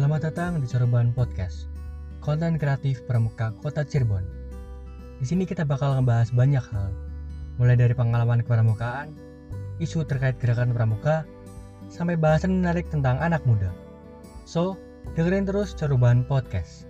Selamat datang di Cirebon Podcast, konten kreatif pramuka kota Cirebon. Di sini kita bakal ngebahas banyak hal, mulai dari pengalaman kepramukaan, isu terkait gerakan pramuka, sampai bahasan menarik tentang anak muda. So, dengerin terus Cirebon Podcast.